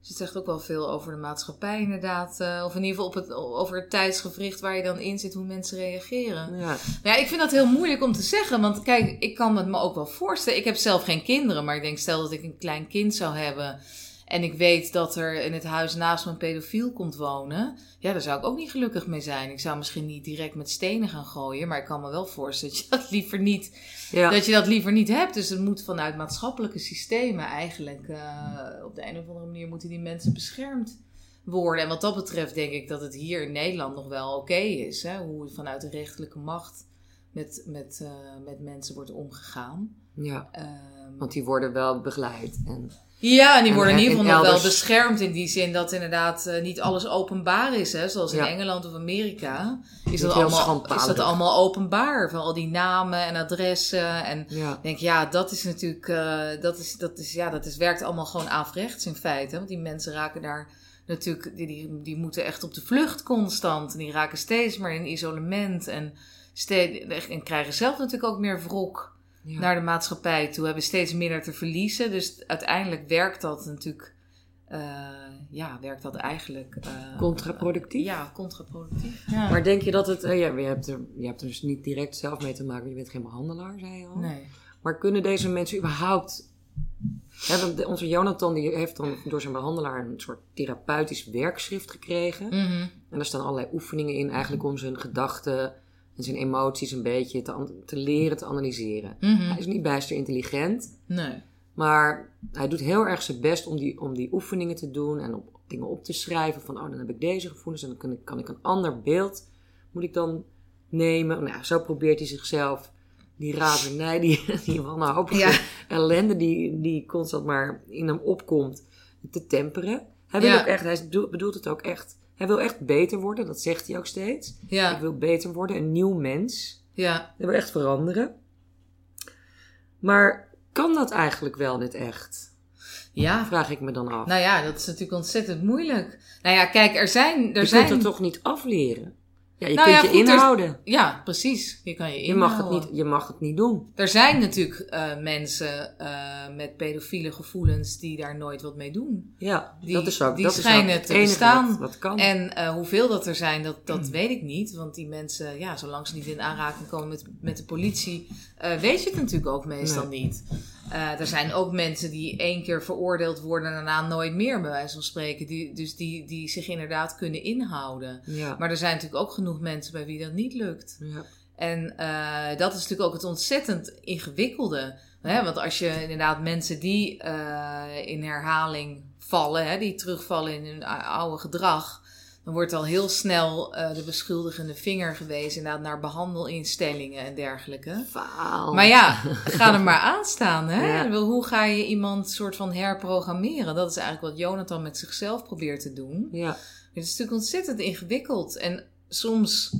Dus het zegt ook wel veel over de maatschappij inderdaad. eh, of in ieder geval op het, over het tijdsgevricht waar je dan in zit, hoe mensen reageren. Ja. Maar ja, ik vind dat heel moeilijk om te zeggen. Want kijk, ik kan het me ook wel voorstellen. Ik heb zelf geen kinderen, maar ik denk stel dat ik een klein kind zou hebben. En ik weet dat er in het huis naast me een pedofiel komt wonen. Ja, daar zou ik ook niet gelukkig mee zijn. Ik zou misschien niet direct met stenen gaan gooien. Maar ik kan me wel voorstellen dat je dat liever niet Ja. dat je dat liever niet hebt. Dus het moet vanuit maatschappelijke systemen eigenlijk. eh, op de een of andere manier moeten die mensen beschermd worden. En wat dat betreft denk ik dat het hier in Nederland nog wel oké is. Hè? Hoe vanuit de rechterlijke macht met, met, eh, met mensen wordt omgegaan. ja, Ehm, want die worden wel begeleid. En, ja, en die En- worden in ieder geval nog wel beschermd in die zin dat inderdaad eh, niet alles openbaar is. Hè? Zoals in Ja. Engeland of Amerika is dat, allemaal, is dat allemaal openbaar. Van al die namen en adressen en ja. ik denk, ja, dat is natuurlijk, eh, dat, is, dat, is, ja, dat is, werkt allemaal gewoon averechts in feite. Want die mensen raken daar natuurlijk, die, die, die moeten echt op de vlucht constant. En die raken steeds meer in isolement en, steeds, en krijgen zelf natuurlijk ook meer wrok ja. naar de maatschappij toe. Hebben steeds minder te verliezen. Dus uiteindelijk werkt dat natuurlijk, eh, ja, werkt dat eigenlijk... eh, Contraproductief? ja, contraproductief. Ja. Maar denk je dat het... eh, ja, je, hebt er, je hebt er dus niet direct zelf mee te maken. Je bent geen behandelaar, zei je al. nee. Maar kunnen deze mensen überhaupt... Onze Jonathan die heeft dan door zijn behandelaar een soort therapeutisch werkschrift gekregen. Mhm. En daar staan allerlei oefeningen in eigenlijk om zijn gedachten en zijn emoties een beetje te, leren te analyseren. Mhm. Hij is niet bijster intelligent, Nee. maar hij doet heel erg zijn best om die, om die oefeningen te doen en om dingen op te schrijven. Van, oh, dan heb ik deze gevoelens en dan kan ik, kan ik een ander beeld, moet ik dan nemen. Nou, zo probeert hij zichzelf die razernij, die, die wanhopige Ja. ellende die, die constant maar in hem opkomt, te temperen. Hij wil Ja. ook echt, hij bedoelt het ook echt. Hij wil echt beter worden, dat zegt hij ook steeds. Ik Ja, wil beter worden, een nieuw mens. ja. Hij wil echt veranderen. Maar kan dat eigenlijk wel dit echt? Ja. Vraag ik me dan af. Nou ja, dat is natuurlijk ontzettend moeilijk. Nou ja, kijk, er zijn... Er je zijn... kunt het toch niet afleren? Ja, je Nou kunt ja, je goed, er- inhouden. Ja, precies. Je kan je Je mag, het niet, je mag het niet doen. Er zijn natuurlijk eh, mensen eh, met pedofiele gevoelens die daar nooit wat mee doen. Ja, Die- dat is ook, die dat is schijnen ook te bestaan. Wat, wat kan. En eh, hoeveel dat er zijn, dat, Mm. dat weet ik niet. Want die mensen, ja, zolang ze niet in aanraking komen met, met de politie, weet je het natuurlijk ook meestal niet. Eh, er zijn ook mensen die één keer veroordeeld worden en daarna nooit meer, bij wijze van spreken. Die, dus die, die zich inderdaad kunnen inhouden. ja. Maar er zijn natuurlijk ook genoeg mensen bij wie dat niet lukt. ja. En eh, dat is natuurlijk ook het ontzettend ingewikkelde. Hè? Want als je inderdaad mensen die eh, in herhaling vallen, hè, die terugvallen in hun ou- oude gedrag, dan wordt al heel snel eh, de beschuldigende vinger gewezen inderdaad naar behandelinstellingen en dergelijke. Maar ja, ga er maar aan staan. Hè? Ja. Hoe ga je iemand soort van herprogrammeren? Dat is eigenlijk wat Jonathan met zichzelf probeert te doen. Ja, Het is natuurlijk ontzettend ingewikkeld. En soms,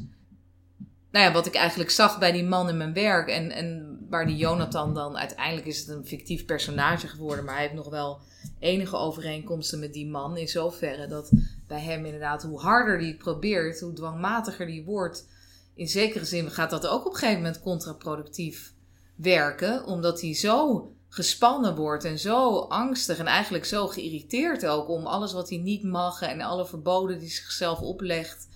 nou ja, wat ik eigenlijk zag bij die man in mijn werk en, en waar die Jonathan dan, uiteindelijk is het een fictief personage geworden, maar hij heeft nog wel enige overeenkomsten met die man in zoverre dat bij hem inderdaad, hoe harder het probeert, hoe dwangmatiger die wordt, in zekere zin gaat dat ook op een gegeven moment contraproductief werken, omdat hij zo gespannen wordt en zo angstig en eigenlijk zo geïrriteerd ook om alles wat hij niet mag en alle verboden die zichzelf oplegt.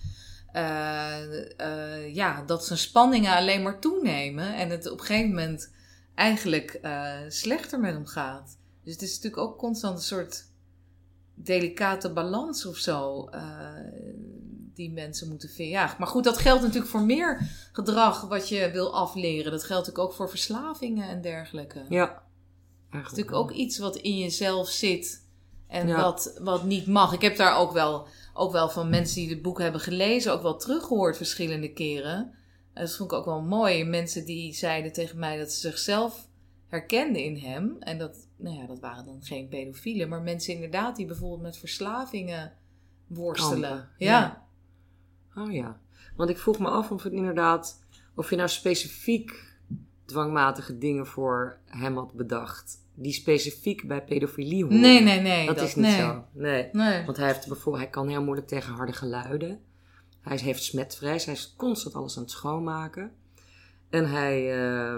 Eh, eh, ja, dat zijn spanningen alleen maar toenemen en het op een gegeven moment eigenlijk eh, slechter met hem gaat. Dus het is natuurlijk ook constant een soort delicate balans of zo. die mensen moeten vinden. Ja, maar goed, dat geldt natuurlijk voor meer gedrag wat je wil afleren. Dat geldt natuurlijk ook voor verslavingen en dergelijke. ja. Het is natuurlijk ook iets wat in jezelf zit en Ja. wat, wat niet mag. Ik heb daar ook wel, ook wel van mensen die het boek hebben gelezen, ook wel teruggehoord verschillende keren. En dat vond ik ook wel mooi. Mensen die zeiden tegen mij dat ze zichzelf herkenden in hem. En dat, nou ja, dat waren dan geen pedofielen, maar mensen inderdaad die bijvoorbeeld met verslavingen worstelen. Ja. Oh ja. Want ik vroeg me af of het inderdaad, of je nou specifiek dwangmatige dingen voor hem had bedacht. Die specifiek bij pedofilie horen. Nee, nee, nee. Dat, is niet nee. zo. Nee. Nee. Want hij, heeft bijvoorbeeld, hij kan heel moeilijk tegen harde geluiden. Hij heeft smetvrees. Hij is constant alles aan het schoonmaken. En hij, eh,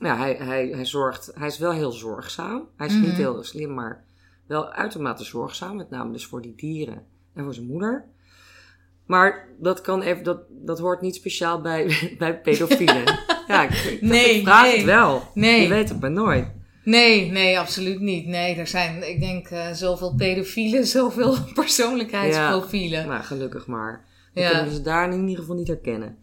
ja, hij, hij, hij zorgt, hij is wel heel zorgzaam. Hij is Mhm. niet heel slim, maar wel uitermate zorgzaam. Met name dus voor die dieren en voor zijn moeder. Maar dat, kan even, dat, dat hoort niet speciaal bij, bij pedofielen. ja, ik, ik, Nee, ik vraag nee. het wel. Nee. Je weet het maar nooit. Nee, nee, absoluut niet. Nee, er zijn, ik denk, eh, zoveel pedofielen, zoveel persoonlijkheidsprofielen. Nou, gelukkig maar. Dan Ja. kunnen we ze daar in ieder geval niet herkennen.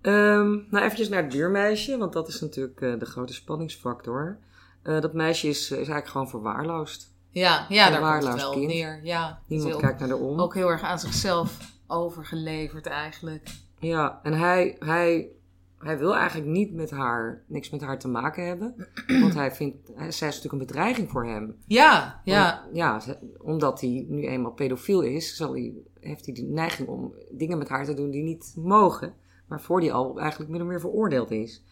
Ehm, nou, eventjes naar het buurmeisje, want dat is natuurlijk eh, de grote spanningsfactor. Eh, dat meisje is, is eigenlijk gewoon verwaarloosd. Ja, ja, daar komt het verwaarloosd wel kind. neer. Ja, Niemand heel- kijkt naar de om. ook heel erg aan zichzelf overgeleverd eigenlijk. Ja, en hij, hij, hij wil eigenlijk niet met haar, niks met haar te maken hebben. Want hij vindt, hij, zij is natuurlijk een bedreiging voor hem. Ja, ja, Om- ja, omdat hij nu eenmaal pedofiel is, zal hij, heeft hij de neiging om dingen met haar te doen die niet mogen. Waarvoor hij al eigenlijk min of meer veroordeeld is.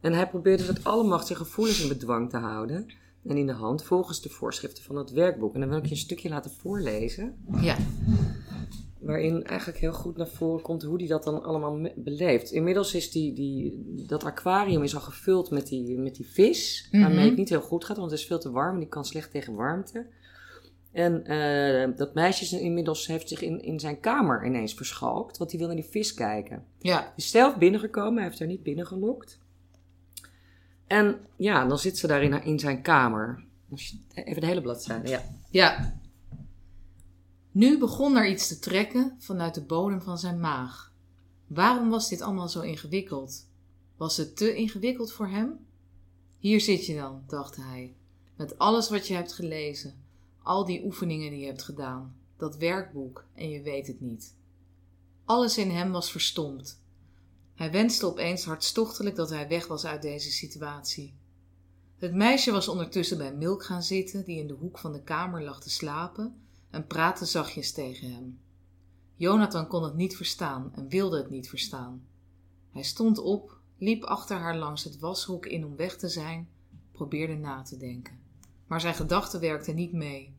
En hij probeert dus met alle macht zijn gevoelens in bedwang te houden. En in de hand volgens de voorschriften van het werkboek. En dan wil ik je een stukje laten voorlezen. ja. Waarin eigenlijk heel goed naar voren komt hoe hij dat dan allemaal beleeft. Inmiddels is die, die, dat aquarium is al gevuld met die, met die vis. Waarmee Mhm. het niet heel goed gaat, want het is veel te warm. En die kan slecht tegen warmte. En eh, dat meisje is inmiddels heeft zich in, in zijn kamer ineens verschalkt. Want die wil naar die vis kijken. Ja, is zelf binnengekomen, hij heeft haar niet binnengelokt. En ja, dan zit ze daar in, in zijn kamer. Even de hele bladzijde, ja. ja. Nu begon er iets te trekken vanuit de bodem van zijn maag. Waarom was dit allemaal zo ingewikkeld? Was het te ingewikkeld voor hem? Hier zit je dan, dacht hij, met alles wat je hebt gelezen, al die oefeningen die je hebt gedaan, dat werkboek en je weet het niet. Alles in hem was verstomd. Hij wenste opeens hartstochtelijk dat hij weg was uit deze situatie. Het meisje was ondertussen bij Milk gaan zitten, die in de hoek van de kamer lag te slapen, en praatte zachtjes tegen hem. Jonathan kon het niet verstaan en wilde het niet verstaan. Hij stond op, liep achter haar langs het washok in om weg te zijn, probeerde na te denken. Maar zijn gedachten werkten niet mee.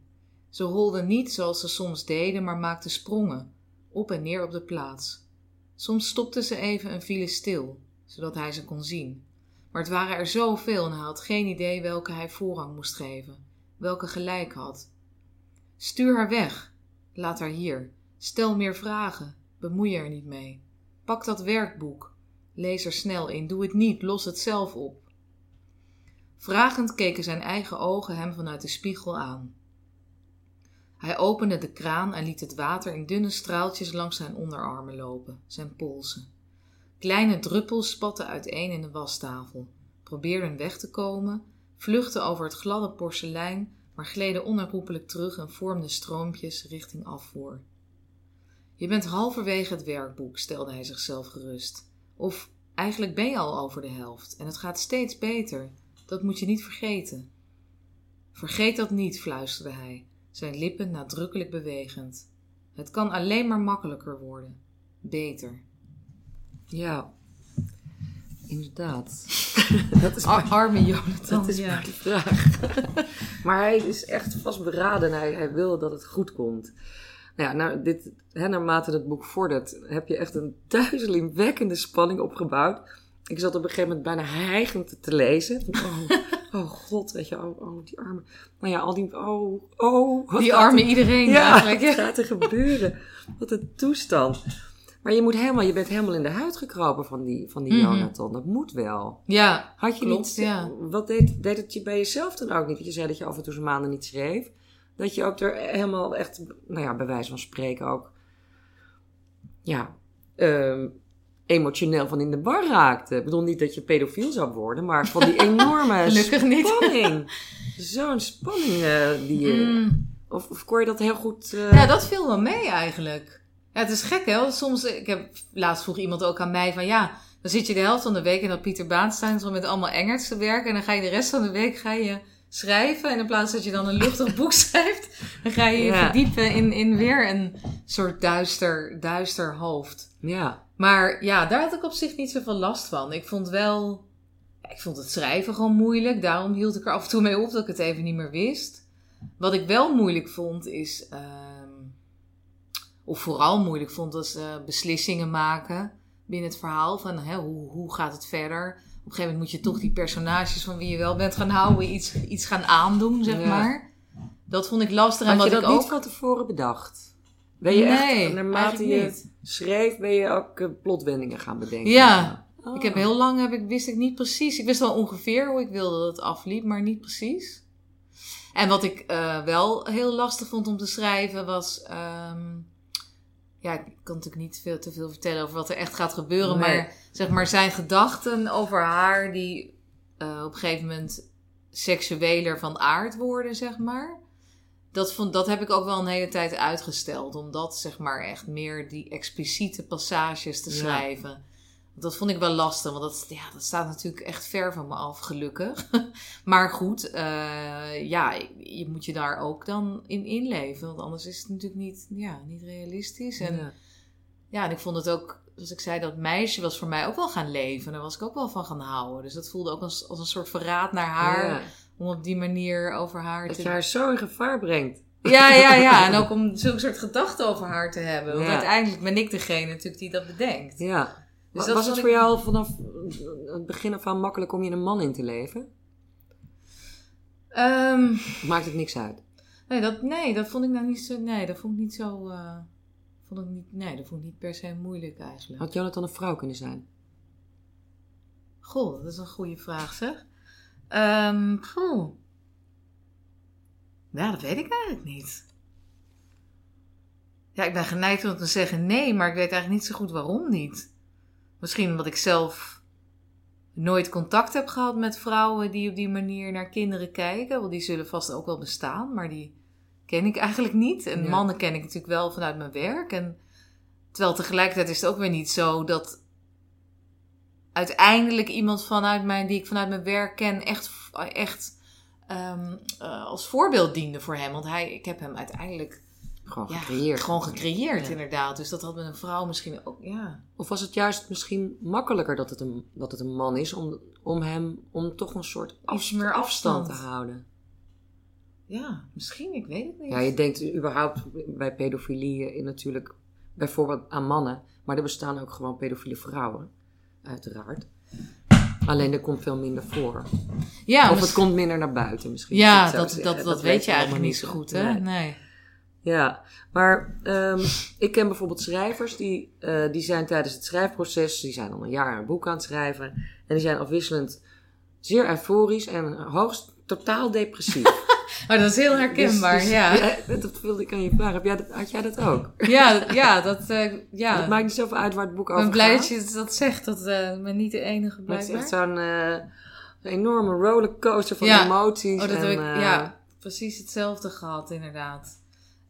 Ze holden niet zoals ze soms deden, maar maakten sprongen, op en neer op de plaats. Soms stopte ze even en vielen stil, zodat hij ze kon zien. Maar het waren er zoveel en hij had geen idee welke hij voorrang moest geven, welke gelijk had. Stuur haar weg, laat haar hier, stel meer vragen, bemoei er niet mee. Pak dat werkboek, lees er snel in, doe het niet, los het zelf op. Vragend keken zijn eigen ogen hem vanuit de spiegel aan. Hij opende de kraan en liet het water in dunne straaltjes langs zijn onderarmen lopen, zijn polsen. Kleine druppels spatten uiteen in de wastafel, probeerden weg te komen, vluchtten over het gladde porselein, maar gleden onherroepelijk terug en vormden stroompjes richting afvoer. Je bent halverwege het werkboek, stelde hij zichzelf gerust. Of eigenlijk ben je al over de helft en het gaat steeds beter. Dat moet je niet vergeten. Vergeet dat niet, fluisterde hij, zijn lippen nadrukkelijk bewegend. Het kan alleen maar makkelijker worden. Beter. Ja, inderdaad. dat is maar, arme Jonathan. Dat is ja. maar de vraag. maar hij is echt vastberaden en hij, hij wil dat het goed komt. Nou ja, nou, dit, hè, naarmate het boek vordert, heb je echt een duizelingwekkende spanning opgebouwd. Ik zat op een gegeven moment bijna hijgend te lezen. Oh, oh god, weet je, oh, oh, die armen. Nou ja, al die, oh, oh. Die armen iedereen ja, eigenlijk. wat gaat er gebeuren? Wat een toestand. Maar je, moet helemaal, je bent helemaal in de huid gekropen van die, van die Mhm. Jonathan. Dat moet wel. Ja, Had je Klopt, niet, ja. wat deed, deed het je bij jezelf dan ook niet? Want je zei dat je af en toe zijn maanden niet schreef. Dat je ook er helemaal echt, nou ja, bij wijze van spreken ook, ja, ehm, emotioneel van in de war raakte. Ik bedoel niet dat je pedofiel zou worden, maar van die enorme Gelukkig niet. spanning. Zo'n spanning eh, die je... Mm. Of, of kon je dat heel goed... eh, Ja, dat viel wel mee eigenlijk. Ja, het is gek hè. want Soms, ik heb laatst vroeg iemand ook aan mij van ja, dan zit je de helft van de week in dat Pieter Baanstein zo met allemaal Engerts te werken. En dan ga je de rest van de week ga je schrijven. En in plaats dat je dan een luchtig boek schrijft, dan ga je je Ja. verdiepen in, in weer een soort duister, duister hoofd. Ja, Maar ja, daar had ik op zich niet zoveel last van. Ik vond wel, ik vond het schrijven gewoon moeilijk. Daarom hield ik er af en toe mee op dat ik het even niet meer wist. Wat ik wel moeilijk vond is, ehm, of vooral moeilijk vond, was eh, beslissingen maken binnen het verhaal. Van hè, hoe, hoe gaat het verder? Op een gegeven moment moet je toch die personages van wie je wel bent gaan houden, iets, iets gaan aandoen, zeg Ja. maar. Dat vond ik lastig. En had je wat dat ik niet ook. van tevoren bedacht? Ben je Nee, echt, naarmate je niet. schreef, ben je ook eh, plotwendingen gaan bedenken? Ja. Oh. Ik heb heel lang heb ik, wist ik niet precies. Ik wist wel ongeveer hoe ik wilde dat het afliep, maar niet precies. En wat ik eh, wel heel lastig vond om te schrijven was. ehm, ja, ik kan natuurlijk niet veel, te veel vertellen over wat er echt gaat gebeuren. Nee. Maar zeg maar zijn gedachten over haar die eh, op een gegeven moment seksueler van aard worden, zeg maar. Dat, vond, dat heb ik ook wel een hele tijd uitgesteld. Om dat zeg maar echt meer die expliciete passages te Ja. Dat vond ik wel lastig, want dat, ja, dat staat natuurlijk echt ver van me af, gelukkig. maar goed, eh, ja, je moet je daar ook dan in inleven. Want anders is het natuurlijk niet, ja, niet realistisch. En ja. Ja. en ik vond het ook, zoals ik zei, dat meisje was voor mij ook wel gaan leven. Daar was ik ook wel van gaan houden. Dus dat voelde ook als, als een soort verraad naar haar. Ja. Om op die manier over haar Dat te... je haar zo in gevaar brengt. Ja, ja, ja. En ook om zulke soort gedachten over haar te hebben. Want Ja. uiteindelijk ben ik degene natuurlijk die dat bedenkt. Ja. Dus was het voor ik- jou vanaf het begin af aan makkelijk om je een man in te leven? Ehm, Maakt het niks uit? nee, dat, nee, dat vond ik nou niet zo... Nee, dat vond ik niet zo... eh, vond ik niet, nee, dat vond ik niet per se moeilijk eigenlijk. Had Jonathan een vrouw kunnen zijn? Goh, dat is een goede vraag zeg. Ehm goh. Ja, dat weet ik eigenlijk niet. Ja, ik ben geneigd om te zeggen nee, maar ik weet eigenlijk niet zo goed waarom niet. Misschien omdat ik zelf nooit contact heb gehad met vrouwen die op die manier naar kinderen kijken. Want die zullen vast ook wel bestaan, maar die ken ik eigenlijk niet. En Ja. mannen ken ik natuurlijk wel vanuit mijn werk. En terwijl tegelijkertijd is het ook weer niet zo dat uiteindelijk iemand vanuit mijn, die ik vanuit mijn werk ken, echt, echt ehm, eh, als voorbeeld diende voor hem. Want hij, ik heb hem uiteindelijk Gewoon ja, gecreëerd. gewoon gecreëerd, Ja. inderdaad. Dus dat had met een vrouw misschien ook, ja. Of was het juist misschien makkelijker dat het een, dat het een man is om, om hem om toch een soort meer afstand. te houden? Ja, misschien, ik weet het niet. Ja, je denkt überhaupt bij pedofilie in natuurlijk bijvoorbeeld aan mannen, maar er bestaan ook gewoon pedofiele vrouwen, uiteraard. Alleen er komt veel minder voor. ja, of het komt minder naar buiten misschien. ja, dat, dat, dat, weet je eigenlijk niet zo goed, hè? Nee. Nee. Ja, maar ehm, ik ken bijvoorbeeld schrijvers die, eh, die zijn tijdens het schrijfproces, die zijn al een jaar een boek aan het schrijven. En die zijn afwisselend zeer euforisch en hoogst totaal depressief. Maar dat is heel herkenbaar, Dus- dus- ja. Dat wilde ik aan je vragen. Heb jij dat, had jij dat ook? Ja, dat- ja, dat, eh, ja. Het maakt niet zoveel uit waar het boek ik over ben blij gaat. dat je dat zegt, dat eh ben niet de enige Maar het is blijkbaar. echt zo'n eh, enorme rollercoaster van Ja. emoties. Oh, dat en, heb ik, eh, ja, precies hetzelfde gehad, inderdaad.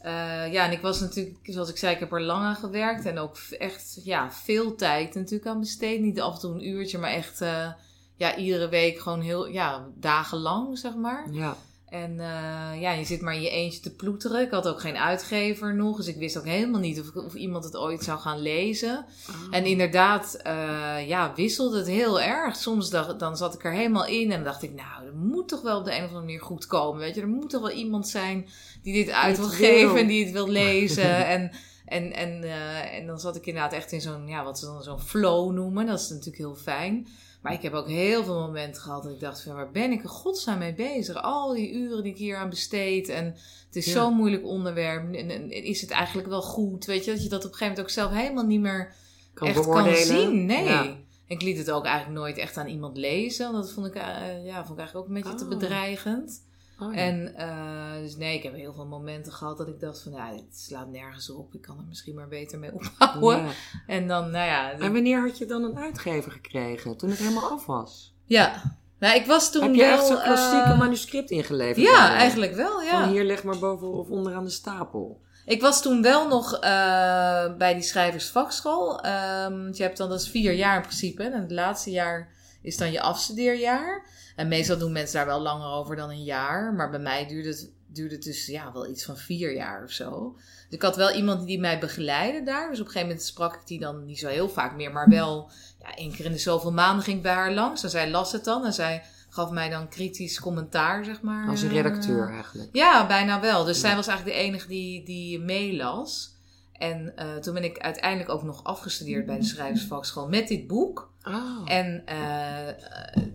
Eh, ja, en ik was natuurlijk, zoals ik zei, ik heb er lang aan gewerkt. En ook echt, ja, veel tijd natuurlijk aan besteed. Niet af en toe een uurtje, maar echt, eh, ja, iedere week gewoon heel, ja, dagenlang, zeg maar. Ja. En eh, ja, je zit maar in je eentje te ploeteren. Ik had ook geen uitgever nog, dus ik wist ook helemaal niet of, of iemand het ooit zou gaan lezen. En inderdaad, eh, ja, wisselde het heel erg. Soms dacht, dan zat ik er helemaal in en dacht ik, nou, dat moet toch wel op de een of andere manier goed komen. Weet je, er moet toch wel iemand zijn die dit uit wil geven en die het wil lezen. en, en, en, eh, en dan zat ik inderdaad echt in zo'n, ja, wat ze dan zo'n flow noemen. Dat is natuurlijk heel fijn. Maar ik heb ook heel veel momenten gehad dat ik dacht van, waar ben ik in godsnaam mee bezig? Al die uren die ik hier aan besteed en het is Ja. zo'n moeilijk onderwerp. En, en is het eigenlijk wel goed? Weet je, dat je dat op een gegeven moment ook zelf helemaal niet meer kan echt kan zien. Nee. Ja. Ik liet het ook eigenlijk nooit echt aan iemand lezen. want Dat vond ik, eh, ja, vond ik eigenlijk ook een beetje te Oh. bedreigend. Oh, ja. En eh, dus nee, ik heb heel veel momenten gehad dat ik dacht van, ja, dit slaat nergens op. Ik kan er misschien maar beter mee ophouden. Ja. En dan, nou ja. En wanneer had je dan een uitgever gekregen? Toen het helemaal af was? ja. Nou, ik was toen Heb je wel... echt zo'n klassieke eh, manuscript ingeleverd? Ja, eigenlijk wel, ja. Van hier leg maar boven of onderaan de stapel. Ik was toen wel nog eh, bij die schrijversvakschool. Ehm, je hebt dan, dat is vier jaar in principe. En het laatste jaar is dan je afstudeerjaar. En meestal doen mensen daar wel langer over dan een jaar. Maar bij mij duurde het, duurde het dus ja, wel iets van vier jaar of zo. Dus ik had wel iemand die mij begeleidde daar. Dus op een gegeven moment sprak ik die dan niet zo heel vaak meer. Maar wel ja, één keer in de zoveel maanden ging ik bij haar langs. En zij las het dan. En zij gaf mij dan kritisch commentaar, zeg maar. Als een eh, redacteur eigenlijk. ja, bijna wel. Dus Ja. zij was eigenlijk de enige die, die meelas. En eh, toen ben ik uiteindelijk ook nog afgestudeerd bij de schrijversvakschool met dit boek. Oh. En eh,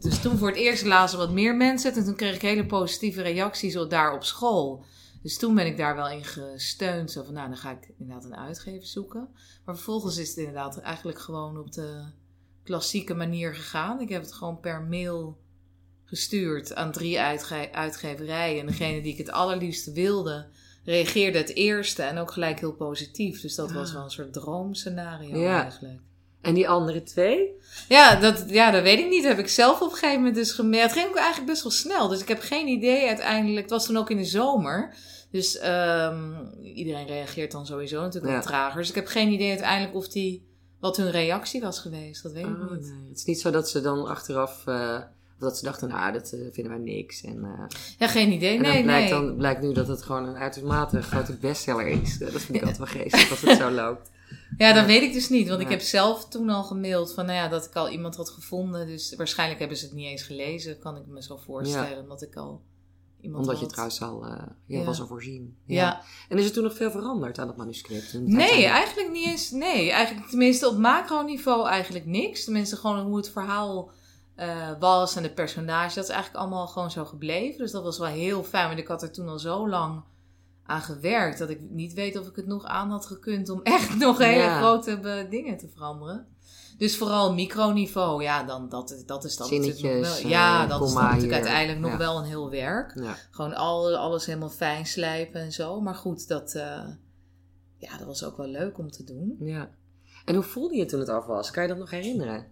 dus toen voor het eerst lazen wat meer mensen. En toen kreeg ik hele positieve reacties op- daar op school. Dus toen ben ik daar wel in gesteund. Zo van, nou, dan ga ik inderdaad een uitgever zoeken. Maar vervolgens is het inderdaad eigenlijk gewoon op de klassieke manier gegaan. Ik heb het gewoon per mail gestuurd aan drie uitge- uitgeverijen. En degene die ik het allerliefst wilde, reageerde het eerste. En ook gelijk heel positief. Dus dat was Ah. wel een soort droomscenario Ja. eigenlijk. En die andere twee? Ja dat, ja, dat weet ik niet. Dat heb ik zelf op een gegeven moment dus gemerkt. Het ging ook eigenlijk best wel snel. Dus ik heb geen idee uiteindelijk. Het was toen ook in de zomer. Dus ehm, iedereen reageert dan sowieso natuurlijk Ja. wat trager. Dus ik heb geen idee uiteindelijk of die, wat hun reactie was geweest. Dat weet ik Oh, niet. nee. Het is niet zo dat ze dan achteraf... eh, dat ze dachten, nou, dat eh, vinden wij niks. En, eh, Ja, geen idee. en Nee, dan, blijkt nee. dan blijkt nu dat het gewoon een uitermate grote bestseller is. Eh, dat vind ik altijd wel geestig als het zo loopt. Ja, dat weet ik dus niet. Want ik heb zelf toen al gemaild van, nou ja, dat ik al iemand had gevonden. Dus waarschijnlijk hebben ze het niet eens gelezen. Kan ik me zo voorstellen. Omdat ik al iemand Omdat je trouwens al ja, Ja. was al voorzien. Ja. En is er toen nog veel veranderd aan het manuscript? Nee, uiteindelijk- eigenlijk niet eens. Nee, eigenlijk tenminste op macroniveau eigenlijk niks. Tenminste gewoon hoe het verhaal eh, was en de personage. Dat is eigenlijk allemaal gewoon zo gebleven. Dus dat was wel heel fijn. Want ik had er toen al zo lang aan gewerkt. Dat ik niet weet of ik het nog aan had gekund om echt nog hele Ja. grote be- dingen te veranderen. Dus vooral microniveau, ja, dan, dat, dat is dan nog wel. Ja, eh, dat is natuurlijk hier. uiteindelijk nog Ja. wel een heel werk. Ja. Gewoon al, alles helemaal fijn slijpen en zo. Maar goed, dat, eh, ja, dat was ook wel leuk om te doen. ja. En hoe voelde je toen het af was? Kan je dat nog herinneren?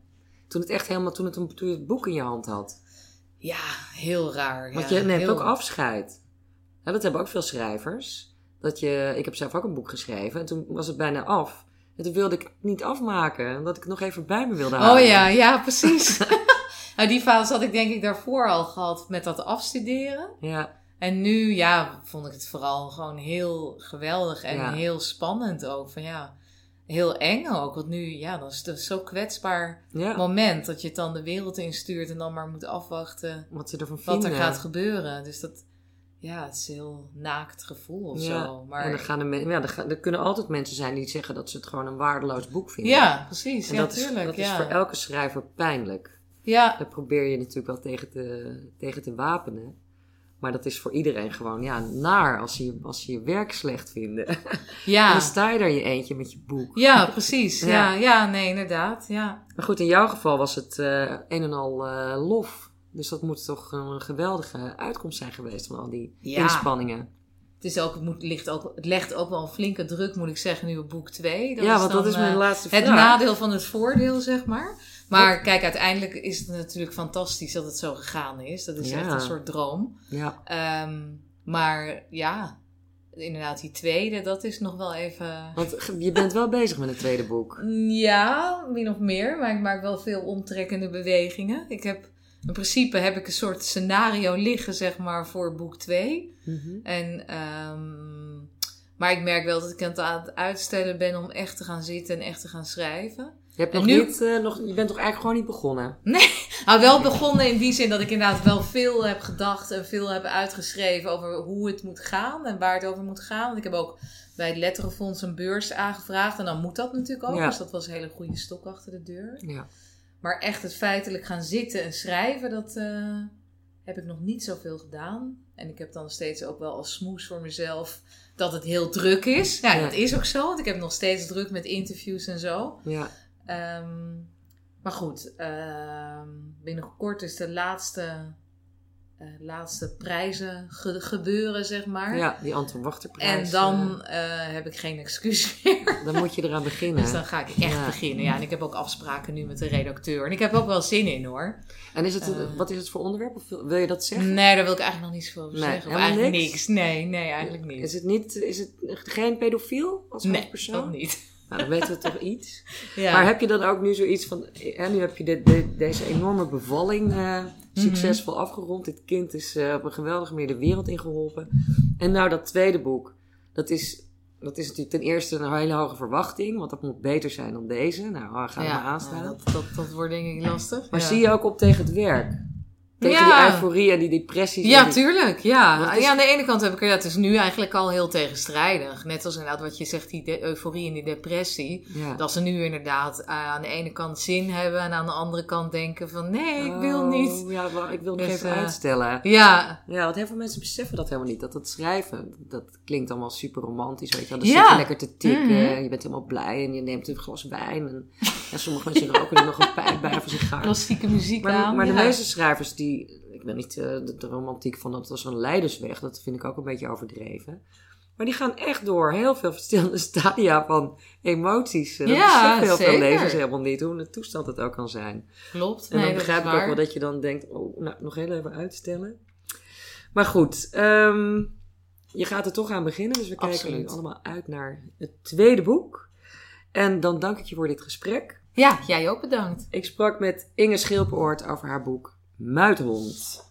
Toen het echt helemaal, toen, het, een- toen je het boek in je hand had. Ja, heel raar. Want ja, je neemt heel- ook afscheid. Ja, dat hebben ook veel schrijvers. Dat je, ik heb zelf ook een boek geschreven en toen was het bijna af. En toen wilde ik het niet afmaken, omdat ik het nog even bij me wilde houden. Oh ja, ja, precies. nou, die fase had ik denk ik daarvoor al gehad met dat afstuderen. Ja, En nu, ja, vond ik het vooral gewoon heel geweldig en Ja. heel spannend ook. Van ja, heel eng ook. Want nu, ja, dan is het zo'n kwetsbaar ja. moment dat je het dan de wereld instuurt en dan maar moet afwachten wat ze ervan wat vinden. er gaat gebeuren. Dus dat, ja, het is een heel naakt gevoel of Ja, zo. Maar En dan gaan er, ja, er, gaan- er kunnen altijd mensen zijn die zeggen dat ze het gewoon een waardeloos boek vinden. ja, precies. En ja, dat, is, dat is voor elke schrijver pijnlijk. Ja, Daar probeer je natuurlijk wel tegen te, tegen te wapenen. Maar dat is voor iedereen gewoon ja, naar als je, als je je werk slecht vindt. En ja. dan sta je daar je eentje met je boek. Ja, precies. Ja. Ja, ja, nee, inderdaad. Ja. Maar goed, in jouw geval was het eh, een en al eh, lof. Dus dat moet toch een geweldige uitkomst zijn geweest van al die Ja. inspanningen. Het, is ook, het, moet, ligt ook, het legt ook wel een flinke druk, moet ik zeggen, nu op boek 2. ja, want dat is mijn laatste vraag. Het nadeel van het voordeel, zeg maar. Maar kijk, uiteindelijk is het natuurlijk fantastisch dat het zo gegaan is. Dat is Ja. echt een soort droom. Ja, Ehm, maar ja, inderdaad, die tweede, dat is nog wel even... want je bent wel bezig met het tweede boek. Ja, min of meer. Maar ik maak wel veel omtrekkende bewegingen. Ik heb, in principe heb ik een soort scenario liggen, zeg maar, voor boek 2. Mhm. En, ehm, maar ik merk wel dat ik het aan het uitstellen ben om echt te gaan zitten en echt te gaan schrijven. Je, hebt nog nu- niet, eh, nog, je bent toch eigenlijk gewoon niet begonnen? Nou, wel begonnen in die zin dat ik inderdaad wel veel heb gedacht en veel heb uitgeschreven over hoe het moet gaan en waar het over moet gaan. Want ik heb ook bij het Letterenfonds een beurs aangevraagd en dan moet dat natuurlijk ook. Ja. Dus dat was een hele goede stok achter de deur. Ja. Maar echt het feitelijk gaan zitten en schrijven, dat eh, heb ik nog niet zoveel gedaan. En ik heb dan steeds ook wel als smoes voor mezelf dat het heel druk is. Ja, Ja. dat is ook zo, want ik heb nog steeds druk met interviews en zo. Ja. Ehm, maar goed, ehm, binnenkort is de laatste, eh, laatste prijzen ge- gebeuren, zeg maar. ja, die Anton Wachterprijs. En dan eh, heb ik geen excuus meer. dan moet je eraan beginnen. Dus dan ga ik echt Ja. beginnen. Ja, en ik heb ook afspraken nu met de redacteur. En ik heb ook wel zin in hoor. En is het, Eh. wat is het voor onderwerp? Of wil je dat zeggen? Nee, daar wil ik eigenlijk nog niet zoveel over Nee, zeggen. Of eigenlijk niks? niks. Nee, nee, eigenlijk niet. Is het, niet, is het geen pedofiel als nee, hoofdpersoon? dat niet. Nou, dan weten we toch iets. Ja. Maar heb je dan ook nu zoiets van... Hè, nu heb je de, de- deze enorme bevalling eh, succesvol afgerond. Dit kind is eh, op een geweldige manier de wereld ingeholpen. En nou dat tweede boek. Dat is, dat is natuurlijk ten eerste een hele hoge verwachting. Want dat moet beter zijn dan deze. Nou, gaan we maar aanstaan. dat, dat, dat wordt denk ik lastig. maar zie je ook op tegen het werk? Tegen Ja. die euforie en die depressies. en Ja, die- tuurlijk. Ja. Is- ja, aan de ene kant heb ik er, ja, het is nu eigenlijk al heel tegenstrijdig. Net als inderdaad wat je zegt, die euforie en die depressie. Ja. Dat ze nu inderdaad eh, aan de ene kant zin hebben en aan de andere kant denken van nee, ik wil Oh, niet. Ja, maar ik wil nog Dus, even eh, uitstellen. Ja, Ja, want heel veel mensen beseffen dat helemaal niet. Dat het schrijven, dat klinkt allemaal super romantisch. Weet je wel. Dan Ja. zit je lekker te tikken. Mhm. en Je bent helemaal blij en je neemt een glas wijn. En, en sommige mensen roken er nog een pijp bij voor zich klassieke muziek Maar, aan. maar de ja. meeste schrijvers die... Ik ben niet eh, de, de romantiek van dat was een leidersweg. Dat vind ik ook een beetje overdreven. Maar die gaan echt door heel veel verschillende stadia van emoties. En Dat Ja, beseffen heel veel zeker. lezers helemaal niet. Hoe een toestand het ook kan zijn. Klopt. En nee, dan dat begrijp ik ook wel dat je dan denkt, oh, nou, nog heel even uitstellen. Maar goed, ehm, je gaat er toch aan beginnen. Dus we kijken nu allemaal uit naar het tweede boek. En dan dank ik je voor dit gesprek. Ja, jij ook bedankt. Ik sprak met Inge Schilperoort over haar boek Muithond.